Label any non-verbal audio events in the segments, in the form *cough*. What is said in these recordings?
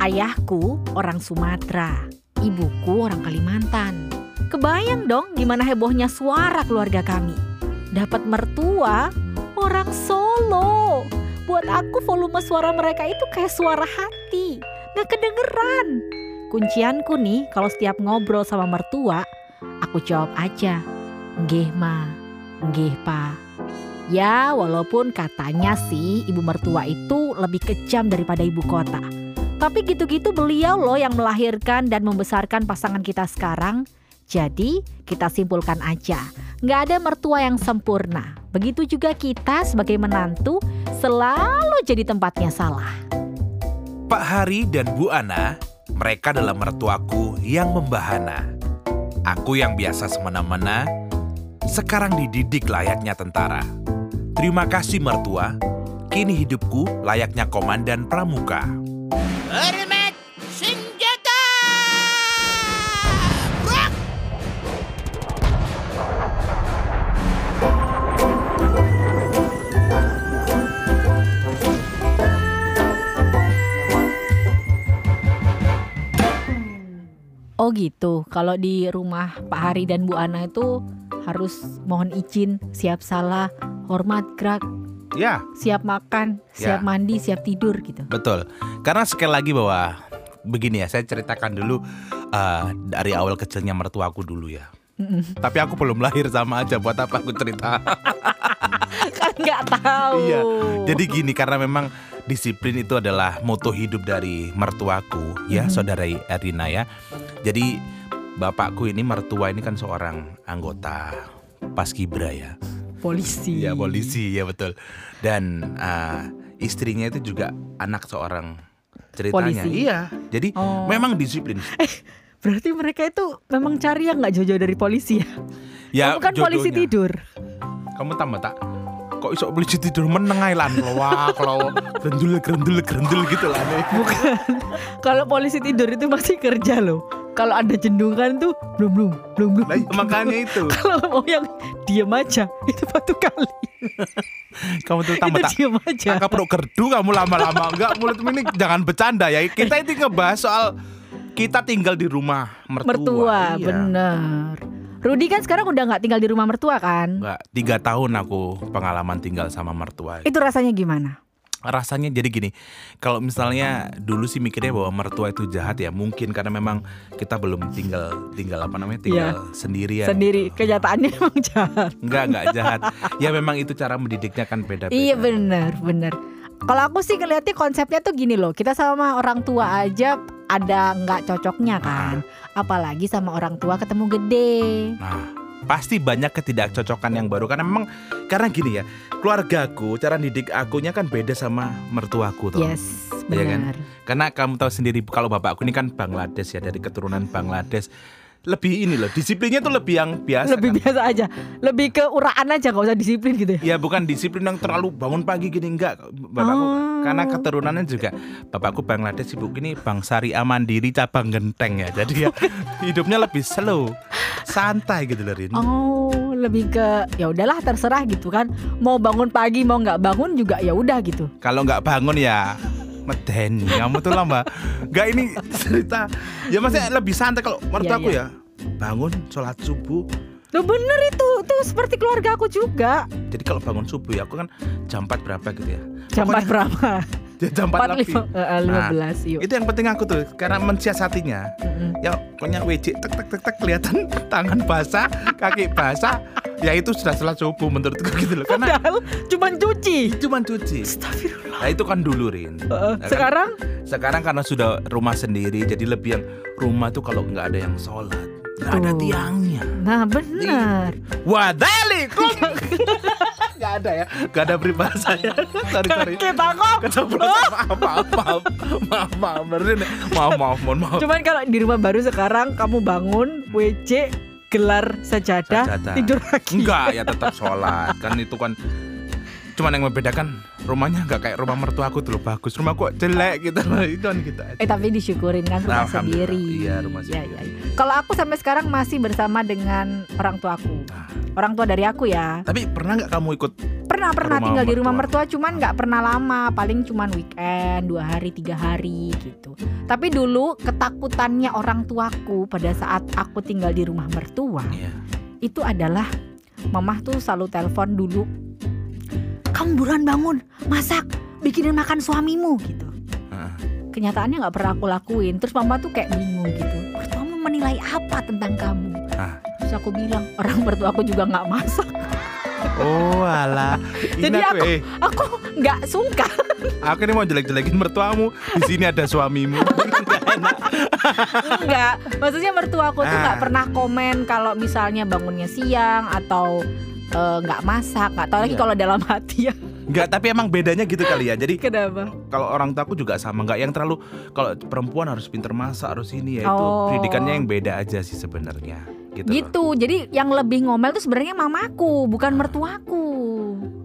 Ayahku orang Sumatera, ibuku orang Kalimantan. Kebayang dong gimana hebohnya suara keluarga kami. Dapat mertua orang Solo. Buat aku volume suara mereka itu kayak suara hati. Gak kedengeran. Kuncianku nih kalau setiap ngobrol sama mertua, aku jawab aja. Nggih ma, nggih pa. Ya walaupun katanya sih ibu mertua itu lebih kejam daripada ibu kota. Tapi gitu-gitu beliau loh yang melahirkan dan membesarkan pasangan kita sekarang. Jadi kita simpulkan aja, nggak ada mertua yang sempurna. Begitu juga kita sebagai menantu selalu jadi tempatnya salah. Pak Hari dan Bu Ana, mereka adalah mertuaku yang membahana. Aku yang biasa semena-mena, sekarang dididik layaknya tentara. Terima kasih mertua, kini hidupku layaknya komandan pramuka. Hormat senjata! Oh gitu, kalau di rumah Pak Hari dan Bu Ana itu harus mohon izin, siap salah, hormat gerak, Ya, siap makan, siap Ya. mandi, siap tidur gitu. betul. Karena sekali lagi bahwa begini ya, saya ceritakan dulu eh, dari awal kecilnya mertuaku dulu ya. Tapi aku belum lahir sama aja buat apa aku cerita. *laughs* kan nggak tahu. Iya. Jadi gini karena memang disiplin itu adalah moto hidup dari mertuaku ya, Mhm. saudara Erina ya. Jadi bapakku ini mertua ini kan seorang anggota Paskibra ya. Polisi. Iya, polisi ya betul. Dan ah, istrinya itu juga anak seorang ceritanya. Polisi. Iya. Jadi Oh. memang disiplin. *laughs* Berarti mereka itu memang cari yang nggak jauh-jauh dari polisi ya? Ya Kamu kan polisi jodohnya. tidur. Kamu tambah tak kok iso polisi tidur meneng lan wah kalau grendul grendul grendul gitu lah. Bukan. Kalau polisi tidur itu masih kerja loh. Kalau ada jendungan tuh belum belum belum belum. Nah, iya, makanya itu. *laughs* Kalau mau yang diem aja itu batu kali. *laughs* Kamu tuh tambah tak diem aja. Kakak perut gerdu kamu lama-lama enggak mulutmu ini jangan bercanda ya. Kita ini ngebahas soal kita tinggal di rumah mertua. Mertua, Iya. bener. Rudi kan sekarang udah nggak tinggal di rumah mertua kan? Enggak, tiga tahun aku pengalaman tinggal sama mertua. Itu rasanya gimana? Rasanya jadi gini kalau misalnya dulu sih mikirnya bahwa mertua itu jahat ya mungkin karena memang kita belum tinggal tinggal apa namanya tinggal sendirian. Sendiri kenyataannya emang jahat. enggak enggak *laughs* jahat. Ya memang itu cara mendidiknya kan beda beda Iya bener bener. Kalau aku sih ngeliatnya konsepnya tuh gini loh, kita sama orang tua aja ada nggak cocoknya kan, apalagi sama orang tua ketemu gede. nah pasti banyak ketidakcocokan yang baru karena memang karena gini ya keluargaku cara didik akunya kan beda sama mertuaku tuh Yes, Iya kan? benar. karena kamu tahu sendiri kalau bapakku ini kan Bangladesh ya dari keturunan Bangladesh lebih ini loh disiplinnya tuh lebih yang biasa Lebih kan? biasa aja, lebih ke uraan aja nggak usah disiplin gitu ya. Ya bukan disiplin yang terlalu bangun pagi gini enggak bapakku Oh. karena keturunannya juga bapakku Bangladesh ibu ini Bang Syariah Mandiri cabang genteng ya jadi ya *laughs* hidupnya lebih slow santai gitu loh Rin. Oh, lebih ke ya udahlah terserah gitu kan. Mau bangun pagi mau nggak bangun juga ya udah gitu. Kalau nggak bangun ya medeni kamu tuh lama nggak ini cerita. Ya maksudnya lebih santai kalau menurut Iya, aku iya. ya. Bangun sholat subuh. Loh bener itu, tuh seperti keluarga aku juga. jadi kalau bangun subuh ya aku kan jam 4 berapa gitu ya. Jam Pokoknya- 4 berapa? Ya, jam 4 Empat lebih. eh, lima Nah, belas yuk. itu yang penting aku tuh karena mensiasatinya. Mm-mm. ya pokoknya WC tek tek tek tek kelihatan *laughs* tangan basah kaki basah. Ya itu sudah sholat subuh menurutku gitu loh karena Padahal cuman cuci. cuma cuci. Astagfirullah. nah itu kan dulu Rin. Heeh, Nah, kan? sekarang? Sekarang karena sudah rumah sendiri jadi lebih yang rumah tuh kalau nggak ada yang sholat nggak ada tiangnya. Nah benar. wadalikum *laughs* nggak ada ya nggak ada peribahasanya sorry sorry Kita kok. keceplosan maaf maaf maaf maaf maaf Rin. maaf maaf mohon maaf Cuman kalau di rumah baru sekarang kamu bangun WC gelar sajadah, Sajadah. tidur lagi. Enggak, ya tetap sholat kan itu kan cuman yang membedakan rumahnya nggak kayak rumah mertua aku dulu bagus. Rumahku kok jelek gitu. Itu kan gitu aja. Eh tapi disyukurin kan rumah sendiri. Iya, rumah Iya, sendiri. iya, iya. Kalau aku sampai sekarang masih bersama dengan orang tuaku. Nah, Orang tua dari aku ya. tapi pernah nggak kamu ikut? Pernah pernah Rumah tinggal di rumah mertua. mertua, cuman nggak pernah lama. Paling cuman weekend, dua hari, tiga hari gitu. Tapi dulu ketakutannya orang tuaku pada saat aku tinggal di rumah mertua Iya. itu adalah mamah tuh selalu telepon dulu. Kamu buruan bangun, masak, bikinin makan suamimu gitu. Kenyataannya nggak pernah aku lakuin terus mama tuh kayak bingung gitu mertuamu menilai apa tentang kamu Ah. terus aku bilang orang mertua aku juga nggak masak Oh alah. Jadi aku, eh, aku nggak suka aku ini mau jelek-jelekin mertuamu. Di sini ada suamimu. Nggak *laughs* enak. nggak maksudnya mertua aku tuh nggak Ah. pernah komen kalau misalnya bangunnya siang atau eh, nggak masak nggak tahu lagi Iya. kalau dalam hati ya Nggak, tapi emang bedanya gitu kali ya. Jadi kenapa kalau orang tua aku juga sama nggak yang terlalu kalau perempuan harus pinter masak harus ini ya itu Oh. pendidikannya yang beda aja sih sebenarnya gitu loh. gitu jadi yang lebih ngomel tuh sebenarnya mamaku bukan mertuaku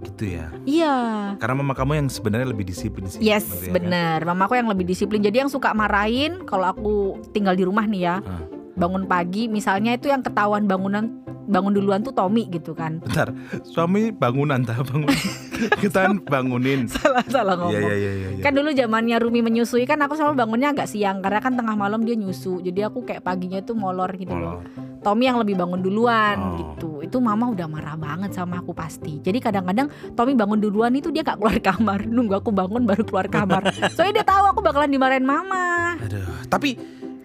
gitu ya iya karena mama kamu yang sebenarnya lebih disiplin sih Yes, sebenarnya, kan? bener. Mamaku yang lebih disiplin. Jadi yang suka marahin kalau aku tinggal di rumah nih ya, Ah. Bangun pagi, misalnya itu yang ketahuan bangunan bangun duluan tuh Tommy gitu kan. bentar suami bangunan tak bangun *laughs* kita bangunin salah salah ngomong. iya iya iya iya. Kan dulu zamannya Rumi menyusui kan aku selalu bangunnya agak siang karena kan tengah malam dia nyusu. Jadi aku kayak paginya tuh molor gitu loh. Molor. Tommy yang lebih bangun duluan Oh. gitu. Itu mama udah marah banget sama aku pasti. Jadi kadang-kadang Tommy bangun duluan itu dia gak keluar kamar, nunggu aku bangun baru keluar kamar. *laughs* Soalnya dia tahu aku bakalan dimarahin mama. Aduh, tapi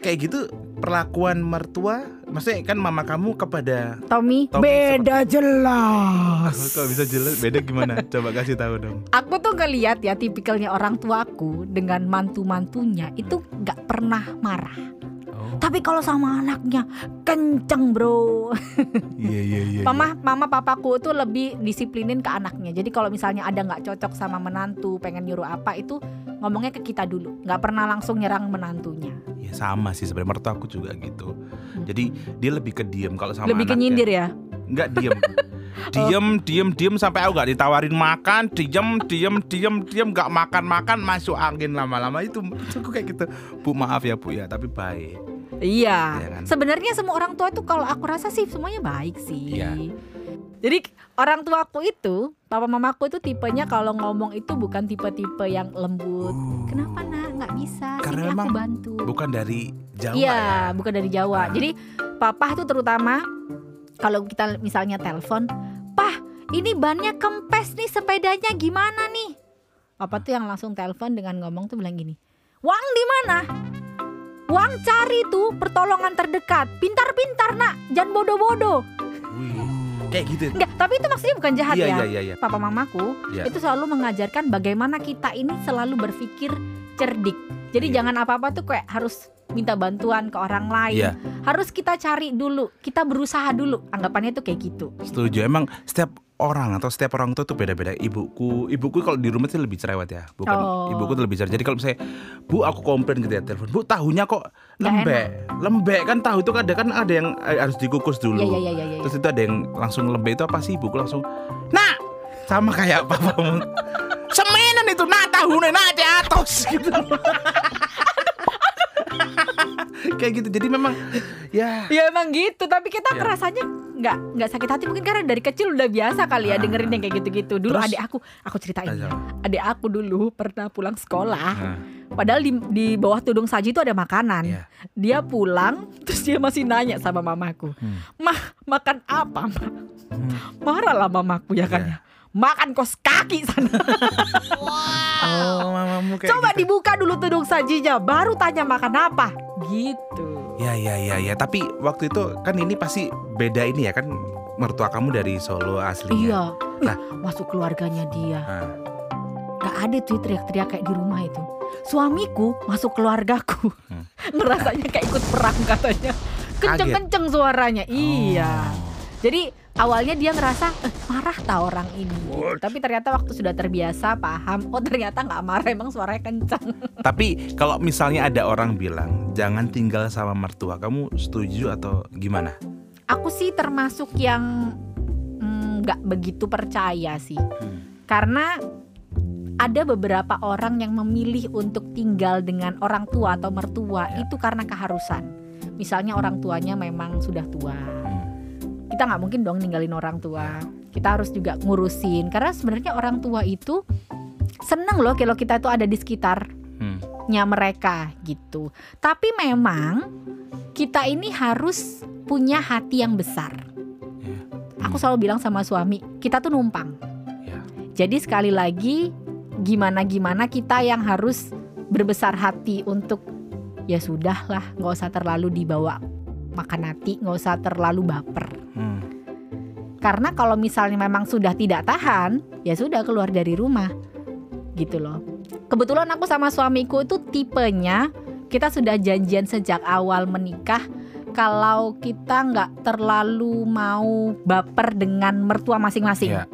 kayak gitu perlakuan mertua, maksudnya kan mama kamu kepada Tommy, Tommy beda jelas. kok bisa jelas beda gimana? Coba kasih tahu dong. Aku tuh ngeliat ya tipikalnya orang tuaku dengan mantu-mantunya itu nggak pernah marah. Oh, Tapi kalau sama anaknya kenceng bro. iya iya iya. Mama, mama papaku tuh lebih disiplinin ke anaknya. Jadi kalau misalnya ada nggak cocok sama menantu, pengen nyuruh apa itu ngomongnya ke kita dulu. Nggak pernah langsung nyerang menantunya. Ya sama sih sebenarnya mertua aku juga gitu. Jadi dia lebih ke diem kalau sama lebih ke anaknya. nyindir ya. Enggak diem. *laughs* diem, diem, diem sampai aku gak ditawarin makan, diem, diem, diem, diem, gak makan, makan masuk angin lama-lama itu. Aku kayak gitu. Bu maaf ya bu ya, tapi baik. Iya. Iya kan? Sebenarnya semua orang tua itu kalau aku rasa sih semuanya baik sih. Iya. Jadi orang tuaku itu, papa mamaku itu tipenya kalau ngomong itu bukan tipe-tipe yang lembut. Kenapa nak nggak bisa? Uh. Karena Sini memang aku bantu. Bukan dari Jawa Iya, ya. bukan dari Jawa. Ah. Jadi papa itu terutama kalau kita misalnya telepon, "Pah, ini bannya kempes nih sepedanya gimana nih?" Papa tuh yang langsung telepon dengan ngomong tuh bilang gini, "Wang di mana?" Wang cari tuh pertolongan terdekat. Pintar-pintar nak, jangan bodoh-bodoh. Kayak gitu. Enggak, tapi itu maksudnya bukan jahat Iya ya. iya iya iya. Papa mamaku Iya. itu selalu mengajarkan bagaimana kita ini selalu berpikir cerdik. Jadi Iya. jangan apa-apa tuh kayak harus minta bantuan ke orang lain. Iya. Harus kita cari dulu, kita berusaha dulu. Anggapannya tuh kayak gitu. Setuju. Emang setiap orang atau setiap orang tua tuh beda-beda. Ibuku, ibuku kalau di rumah sih lebih cerewet ya. Bukan Oh. ibuku tuh lebih cerewet. Jadi kalau misalnya, "Bu, aku komplain gitu ya telepon. Bu, tahunya kok lembek." Lembek kan tahu itu ada kan ada yang eh, harus dikukus dulu. Iya iya iya iya. iya. Terus itu ada yang langsung lembek itu apa sih? Ibuku langsung, "Nak!" Sama kayak *laughs* papamu. Semenan itu nak tahunya nak di atas *laughs* gitu. *laughs* kayak gitu. Jadi memang ya Ya emang gitu, tapi kita ngerasanya nggak nggak sakit hati mungkin karena dari kecil udah biasa kali ya Ah. dengerin yang kayak gitu-gitu. Dulu Terus- adik aku, aku ceritain ya. Adik aku dulu pernah pulang sekolah, Nah, padahal di, di bawah tudung saji itu ada makanan. Iya. Dia pulang, *laughs* terus dia masih nanya sama mamaku, Hmm. mah makan apa mah? Hmm. Marah lah mamaku ya kan Iya. Makan kos kaki sana. Oh, mamamu kayak Coba gitu. dibuka dulu tudung sajinya, baru tanya makan apa. Gitu. Ya ya ya ya, tapi waktu itu kan ini pasti beda ini ya kan mertua kamu dari Solo aslinya. Iya. Nah. Masuk keluarganya dia. Nah, Gak ada tuh teriak-teriak kayak di rumah itu. Suamiku masuk keluargaku. Hmm. *laughs* Ngerasanya kayak ikut perang katanya. Kenceng-kenceng suaranya. Iya. Jadi awalnya dia ngerasa eh, marah tak orang ini. gitu. Tapi ternyata waktu sudah terbiasa paham. Oh ternyata nggak marah emang suaranya kencang. *laughs* Tapi kalau misalnya ada orang bilang jangan tinggal sama mertua, kamu setuju atau gimana? Aku sih termasuk yang mm, nggak begitu percaya sih. Hmm. Karena ada beberapa orang yang memilih untuk tinggal dengan orang tua atau mertua Ya. itu karena keharusan. Misalnya orang tuanya memang sudah tua. Kita nggak mungkin dong ninggalin orang tua. Kita harus juga ngurusin karena sebenarnya orang tua itu seneng loh kalau kita itu ada di sekitarnya Hmm. mereka gitu. Tapi memang kita ini harus punya hati yang besar. Ya. Aku selalu bilang sama suami, kita tuh numpang. Ya. Jadi sekali lagi gimana gimana kita yang harus berbesar hati untuk ya sudah lah, nggak usah terlalu dibawa makan hati, nggak usah terlalu baper. Hmm. Karena kalau misalnya memang sudah tidak tahan, ya sudah keluar dari rumah. Gitu loh. Kebetulan aku sama suamiku itu tipenya kita sudah janjian sejak awal menikah kalau kita nggak terlalu mau baper dengan mertua masing-masing. Ya.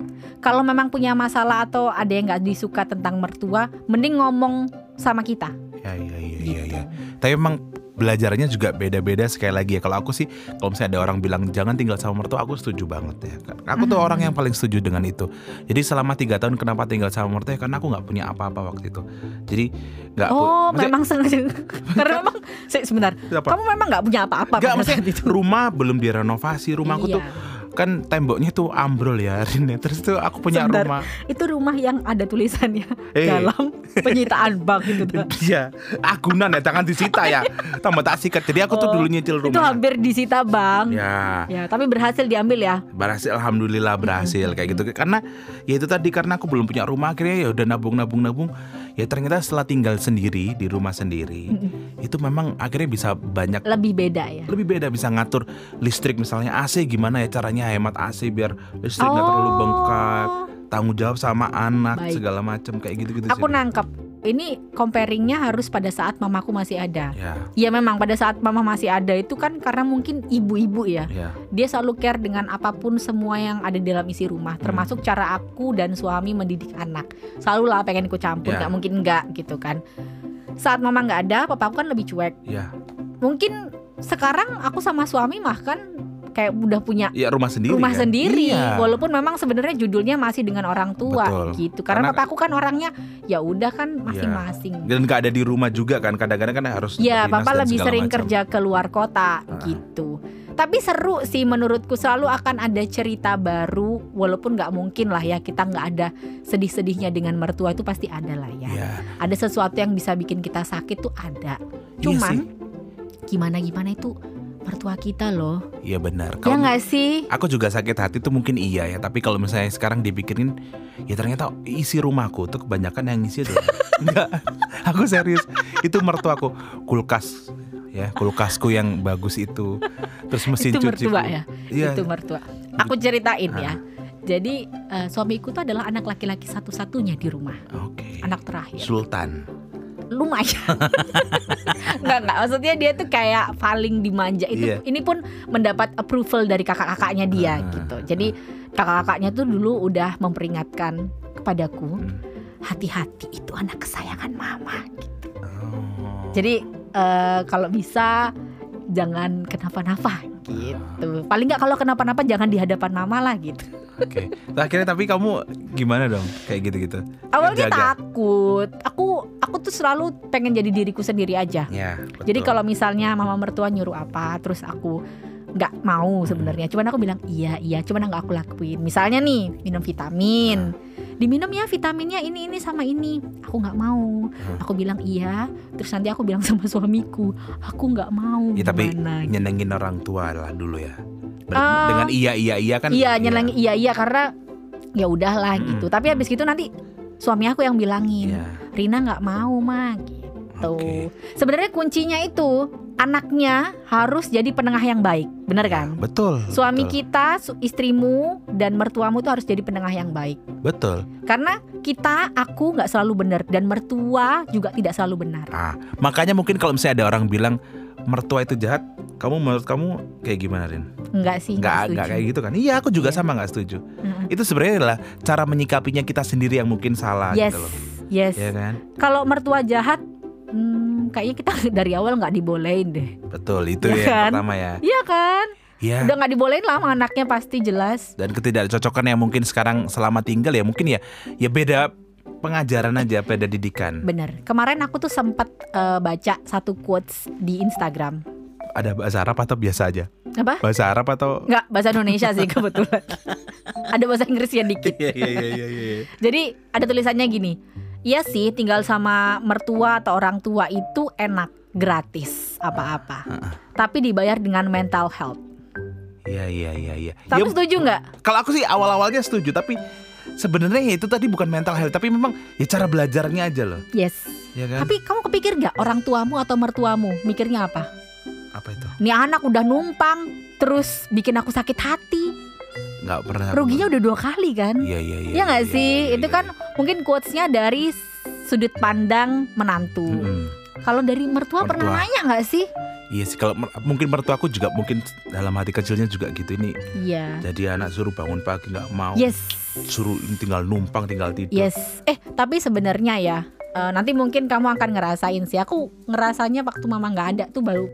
Kalau memang punya masalah atau ada yang nggak disuka tentang mertua, mending ngomong sama kita. Ya, ya, ya, Gitu. ya, ya. Tapi emang belajarnya juga beda-beda sekali lagi ya. Kalau aku sih, kalau misalnya ada orang bilang jangan tinggal sama mertua, aku setuju banget ya. Aku tuh Mhm. orang yang paling setuju dengan itu. Jadi selama tiga tahun kenapa tinggal sama mertua? Ya Karena aku nggak punya apa-apa waktu itu. Jadi nggak. pu- Oh, maksudnya- memang sengaja. *laughs* Karena memang Se- sebentar. Apa? Kamu memang nggak punya apa-apa Nggak, maksudnya itu. rumah belum direnovasi. Rumahku Iya. tuh kan temboknya tuh ambrol ya, *laughs* Rin. Terus tuh aku punya Sebentar. rumah. itu rumah yang ada tulisannya Eh. dalam penyitaan bank gitu tuh. *laughs* Iya, agunan ya, jangan disita ya. Tambah tak sikat. Jadi aku tuh Oh, dulu nyicil Itu rumah. hampir disita bank. Ya, Ya, tapi berhasil diambil ya. berhasil alhamdulillah berhasil kayak gitu karena ya itu tadi karena aku belum punya rumah akhirnya ya udah nabung nabung nabung ya ternyata setelah tinggal sendiri di rumah sendiri itu memang akhirnya bisa banyak Lebih beda ya. lebih beda bisa ngatur listrik misalnya AC gimana ya caranya hemat AC biar listrik nggak terlalu bengkak tanggung jawab sama anak Oh. Baik. segala macam kayak gitu gitu Aku nangkep. Ini comparingnya harus pada saat mamaku masih ada. ya Ya memang pada saat mama masih ada itu kan karena mungkin ibu-ibu ya. ya Dia selalu care dengan apa pun semua yang ada di dalam isi rumah, termasuk cara aku dan suami mendidik anak. Selalu lah pengen ikut campur, Ya. nggak mungkin enggak gitu kan. Saat mama nggak ada, papaku kan lebih cuek. ya Mungkin sekarang aku sama suami mah kan kayak udah punya ya rumah sendiri rumah kan? sendiri Iya. walaupun memang sebenarnya judulnya masih dengan orang tua Betul. gitu karena, Karena- kan orangnya ya udah kan masing-masing dan nggak ada di rumah juga kan kadang-kadang kan harus ya papa lebih sering macam. kerja keluar kota Ah. gitu tapi seru sih menurutku selalu akan ada cerita baru walaupun nggak mungkin lah ya kita nggak ada sedih-sedihnya dengan mertua itu pasti ada lah ya Iya. ada sesuatu yang bisa bikin kita sakit tuh ada Iya cuman gimana gimana itu mertua kita loh Iya benar. ya Kalau nggak sih aku juga sakit hati tuh mungkin iya ya, tapi kalau misalnya sekarang dipikirin ya ternyata isi rumahku tuh kebanyakan yang ngisi tuh. *laughs* Enggak. Aku serius. Itu mertuaku kulkas ya, kulkasku yang bagus itu. Terus mesin itu cuci. mertua ya Iya. itu mertua. Aku ceritain Ah. ya. Jadi eh, suamiku tuh adalah anak laki-laki satu-satunya di rumah, Oke. anak terakhir. Sultan. Lumayan. *laughs* Enggak enggak, maksudnya dia tuh kayak paling dimanja. Itu Iya. ini pun mendapat approval dari kakak-kakaknya dia Ah, gitu. Jadi kakak-kakaknya tuh dulu udah memperingatkan kepadaku, Hmm. hati-hati itu anak kesayangan mama. Oh. Jadi eh, kalau bisa jangan kenapa-napa gitu. Paling nggak kalau kenapa-napa jangan di hadapan mama lah gitu. Oke. Nah, akhirnya tapi kamu gimana dong kayak gitu-gitu? Awalnya Jaga. takut. Aku aku tuh selalu pengen jadi diriku sendiri aja. Ya. Jadi kalau misalnya mama mertua nyuruh apa, terus aku nggak mau Hmm. sebenarnya. Cuman aku bilang iya iya, cuman nggak aku lakuin. Misalnya nih minum vitamin, Hmm. Diminum ya vitaminnya ini ini sama ini. Aku nggak mau. Hmm. Aku bilang iya. Terus nanti aku bilang *laughs* sama suamiku, aku nggak mau. Ya, tapi Gimana? nyenengin orang tua lah dulu ya. Ber- Ah, dengan iya iya iya kan. iya nyelengi iya iya karena ya udahlah Mm-mm. gitu. Tapi habis gitu nanti suami aku yang bilangin, Iya. Rina nggak mau mah gitu. Oke. Sebenarnya kuncinya itu anaknya harus jadi penengah yang baik, benar kan? Betul. Suami betul, kita, istrimu dan mertuamu tuh harus jadi penengah yang baik. Betul. Karena kita, aku nggak selalu benar dan mertua juga tidak selalu benar. Ah, makanya mungkin kalau misalnya ada orang bilang mertua itu jahat, kamu menurut kamu kayak gimana, Rin? Enggak sih, Nggak, nggak nggak setuju. kayak gitu kan? Iya, aku juga Iya. sama nggak setuju. Mm-mm. Itu sebenarnya adalah cara menyikapinya kita sendiri yang mungkin salah Yes, gitu loh. yes. Ya kan? Kalau mertua jahat, hmm, kayaknya kita *laughs* dari awal nggak dibolehin deh. Betul, itu Iya ya kan? yang pertama ya. Iya kan? Iya. Udah nggak dibolehin lah sama anaknya pasti jelas. Dan ketidakcocokan yang mungkin sekarang selama tinggal ya mungkin ya ya beda pengajaran aja beda didikan. Bener. Kemarin aku tuh sempat eh, baca satu quotes di Instagram. Ada bahasa Arab atau biasa aja? Apa? Bahasa Arab atau Enggak, bahasa Indonesia sih *laughs* kebetulan. ada bahasa Inggrisnya dikit. Iya iya iya iya iya. Jadi ada tulisannya gini. Iya sih, tinggal sama mertua atau orang tua itu enak, gratis, apa-apa. Tapi dibayar dengan mental health. Iya iya iya iya. Kamu Ya, setuju nggak? kalau aku sih awal-awalnya setuju tapi sebenarnya ya itu tadi bukan mental health tapi memang ya cara belajarnya aja loh. Yes. Ya kan? Tapi kamu kepikir nggak orang tuamu atau mertuamu mikirnya apa? Apa itu? Nih anak udah numpang, terus bikin aku sakit hati. Nggak pernah. Ruginya udah dua kali kan? Iya iya iya. Iya nggak iya, sih? iya, Itu iya. kan mungkin quotesnya dari sudut pandang menantu. Mm-mm. Kalau dari mertua, pernah Mertua. nanya nggak sih? Iya sih kalau mer- mungkin mertuaku juga mungkin dalam hati kecilnya juga gitu ini Iya. jadi anak suruh bangun pagi nggak mau Yes. suruh tinggal numpang tinggal tidur Yes. Eh, tapi sebenarnya ya, eh, nanti mungkin kamu akan ngerasain sih. Aku ngerasanya waktu mama nggak ada tuh baru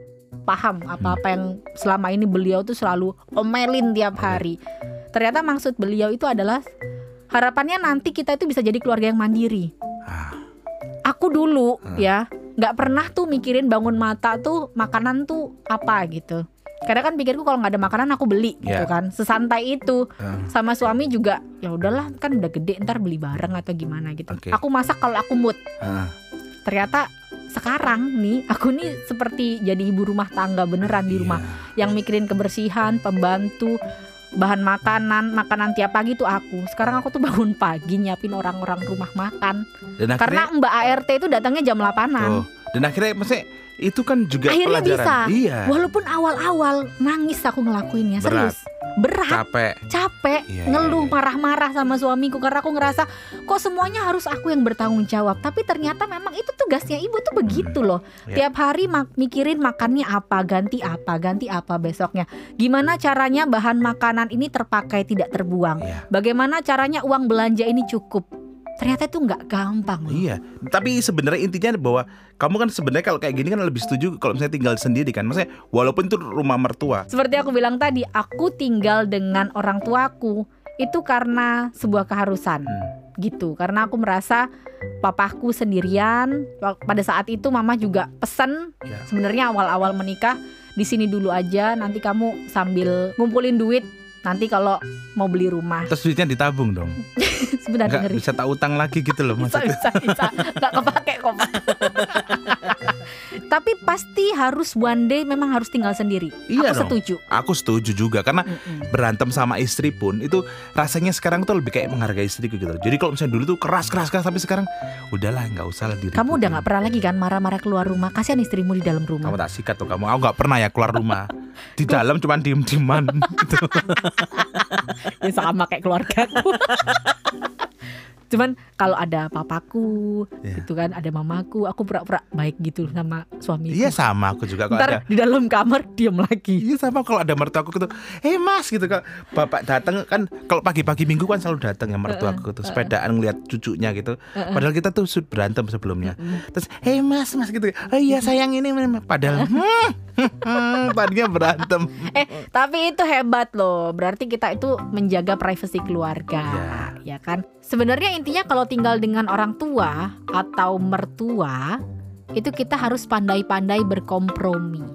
paham apa-apa yang selama ini beliau tuh selalu omelin tiap hari. Ternyata maksud beliau itu adalah harapannya nanti kita itu bisa jadi keluarga yang mandiri. Ah, Aku dulu Hmm. ya nggak pernah tuh mikirin bangun mata tuh makanan tuh apa gitu. Karena kan pikirku kalau nggak ada makanan aku beli gitu Ya. kan. Sesantai itu ah. sama suami juga ya udahlah kan udah gede ntar beli bareng atau gimana gitu. Oke. Aku masak kalau aku mood. Ah. Ternyata sekarang nih aku nih seperti jadi ibu rumah tangga beneran di Iya. rumah yang mikirin kebersihan, pembantu, bahan makanan, makanan tiap pagi tuh aku. Sekarang aku tuh bangun *laughs* pagi nyiapin orang-orang rumah makan. dan Karena akhirnya Mbak ART itu datangnya jam 8-an. oh, dan akhirnya maksudnya itu kan juga Akhirnya pelajaran bisa. iya Walaupun awal-awal nangis aku ngelakuinnya, Berat. serius. Berat, capek capek, Iya, ngeluh iya, marah-marah sama suamiku karena aku ngerasa kok semuanya harus aku yang bertanggung jawab. Tapi ternyata memang itu tugasnya ibu tuh begitu loh. Iya. Tiap hari mak- mikirin makannya apa, ganti apa, ganti apa besoknya. Gimana caranya bahan makanan ini terpakai tidak terbuang? Iya. Bagaimana caranya uang belanja ini cukup? Ternyata itu nggak gampang loh. Iya, tapi sebenarnya intinya bahwa kamu kan sebenarnya kalau kayak gini kan lebih setuju kalau misalnya tinggal sendiri kan. Maksudnya walaupun itu rumah mertua. Seperti aku bilang tadi, aku tinggal dengan orang tuaku itu karena sebuah keharusan. Hmm. gitu karena aku merasa papaku sendirian pada saat itu mama juga pesen Ya. sebenarnya awal-awal menikah di sini dulu aja nanti kamu sambil ngumpulin duit nanti kalau mau beli rumah Terus duitnya ditabung dong. *laughs* sebentar dengerin bisa tak utang lagi gitu loh *laughs* bisa maksudnya. bisa bisa nggak kepake kok. Tapi pasti harus one day memang harus tinggal sendiri Iya aku dong. setuju Aku setuju juga karena Mm-mm. berantem sama istri pun itu rasanya sekarang tuh lebih kayak menghargai istriku gitu. Jadi kalau misalnya dulu tuh keras keras keras tapi sekarang udahlah nggak usah lah diri. kamu udah nggak pernah lagi kan marah-marah keluar rumah kasihan istrimu di dalam rumah Kamu tak sikat tuh kamu. Aku nggak pernah ya keluar rumah. Di dalam cuman diem dieman. *laughs* gitu. *laughs* ya sama kayak keluargaku. Cuman kalau ada papaku, Iya. itu kan ada mamaku, aku pura-pura baik gitu sama suamiku. Iya sama aku juga kalau Ntar ada. di dalam kamar diem lagi. Iya sama kalau ada mertuaku gitu. Eh mas gitu kalau bapak datang kan kalau pagi-pagi minggu kan selalu datang ya mertuaku tuh sepedaan ngeliat cucunya gitu. Padahal kita tuh berantem sebelumnya. Terus eh mas mas gitu. Oh iya sayang ini padahal hmm, *laughs* tadinya berantem. Eh, tapi itu hebat loh. Berarti kita itu menjaga privasi keluarga, Iya. ya kan? Sebenarnya intinya kalau tinggal dengan orang tua atau mertua, itu kita harus pandai-pandai berkompromi.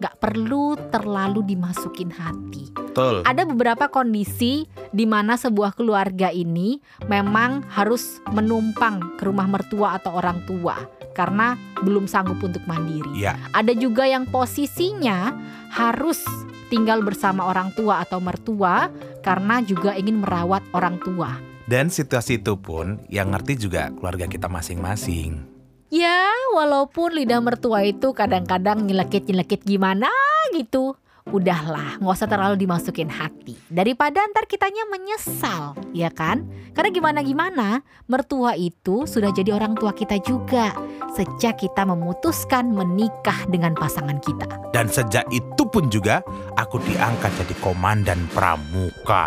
Gak perlu terlalu dimasukin hati. Betul. ada beberapa kondisi di mana sebuah keluarga ini memang harus menumpang ke rumah mertua atau orang tua karena belum sanggup untuk mandiri. Iya. Ada juga yang posisinya harus tinggal bersama orang tua atau mertua karena juga ingin merawat orang tua. Dan situasi itu pun yang ngerti juga keluarga kita masing-masing. Ya, walaupun lidah mertua itu kadang-kadang nyelekit-nyelekit gimana gitu. Udahlah, nggak usah terlalu dimasukin hati. Daripada ntar kitanya menyesal, ya kan? Karena gimana-gimana, mertua itu sudah jadi orang tua kita juga. Sejak kita memutuskan menikah dengan pasangan kita. Dan sejak itu pun juga aku diangkat jadi komandan pramuka.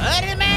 Senjata!